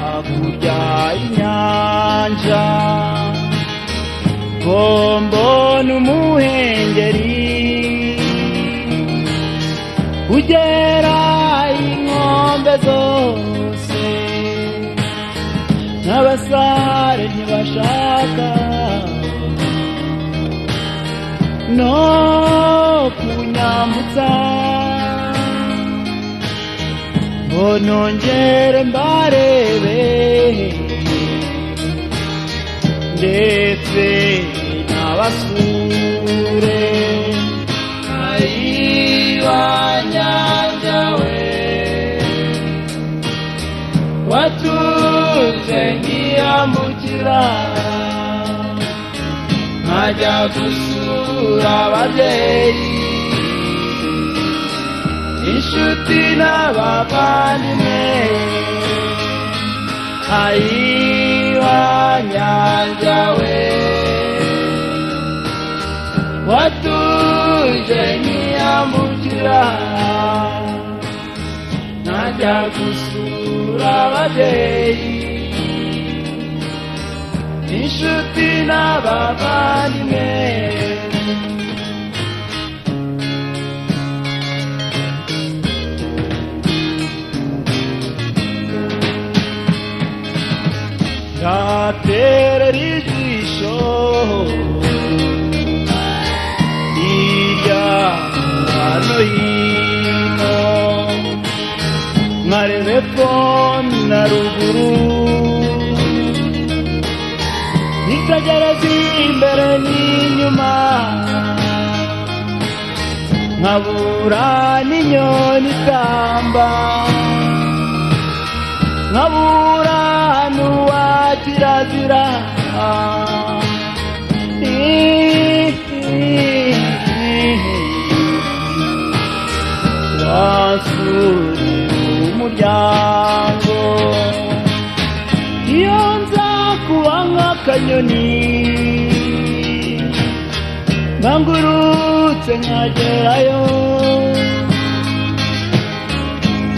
hakurya y'inyanja bombona umuhengeri ugera inkombe zose. N'abasare ntibashaka. No kunyambutsa. Ngo nongere mbarebe ndetse n'abasure ayiwa nyanja we watuze nkiyambukira nkajya gusura ababyeyi inshuti n'abavandimwe ayiwa nyanja we watuje nkiyambukira najya gusura ababyeyi inshuti n'abavandimwe nkareba epfo na ruguru. Nikagereza imbere n'inyuma. Nkabura n'inyoni itamba nkabura n'uwa kirazira. Nk'akanyoni nkangurutse nkagerayo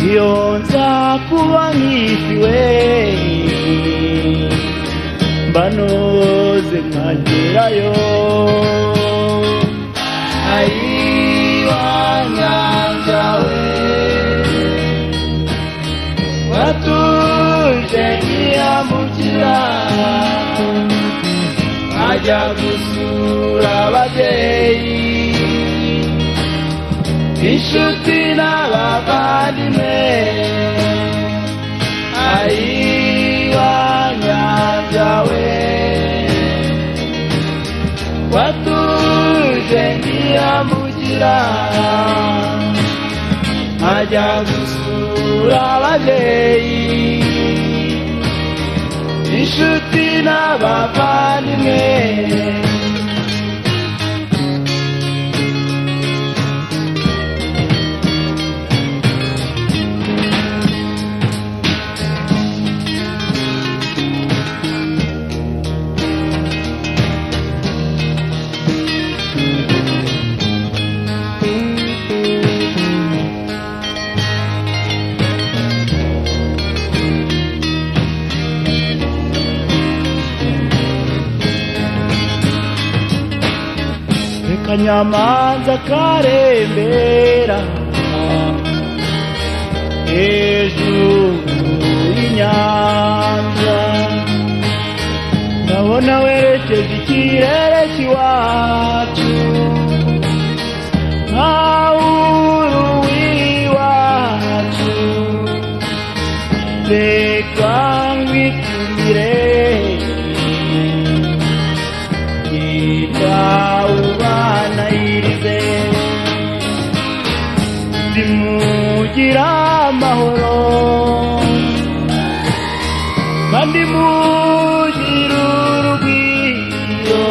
iyo nza kuba nk'ifiwe mbanoze nkagerayo ajya gusura ababyeyi inshuti n'abavandimwe ayiwa nyanja we watuje nkiyambukira ajya gusura ababyeyi inshuti n'abavandimwe kanyamanza karembera. Hejuru y'inyanja ndabona werekeje ikirere cy'iwacu nkawuru w'iwacu. Reka nkwitumire yitawubanayirize zimugira amahoro. Kandi mugira urugwiro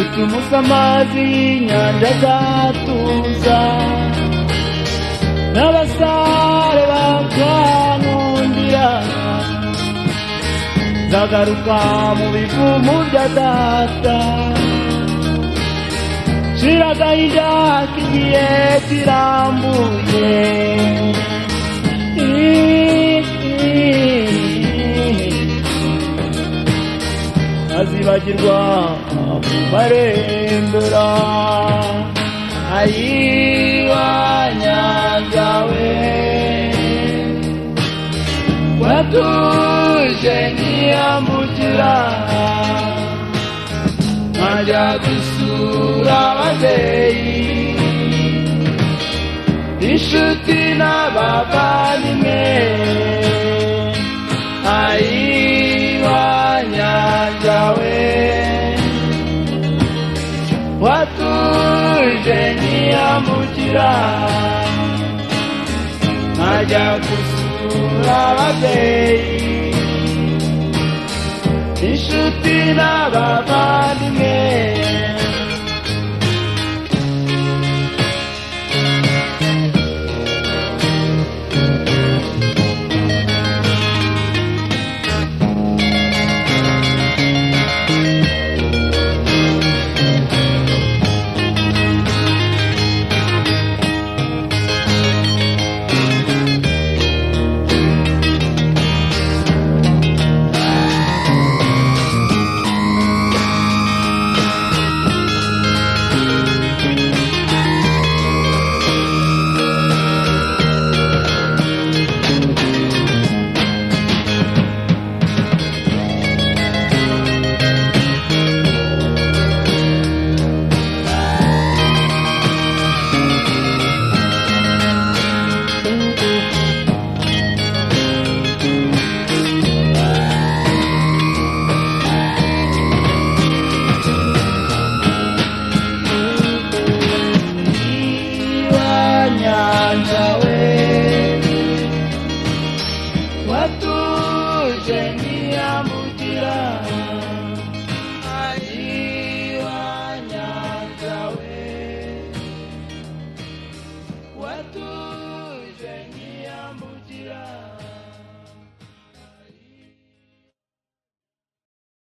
utumusa amazi y'inyanja azatuza. N'abasare bakankundira nzagaruka mu bivumu bya data. Shira agahinda k'igihe kirambuye azibagirwa mu marembera ayibanyangawe watuje ntiyambukira nkajya gusura ababyeyi inshuti n'abavandimwe ayibanyangawe watuje ntiyambukira nkajya gusura ababyeyi inshuti n'abavandimwe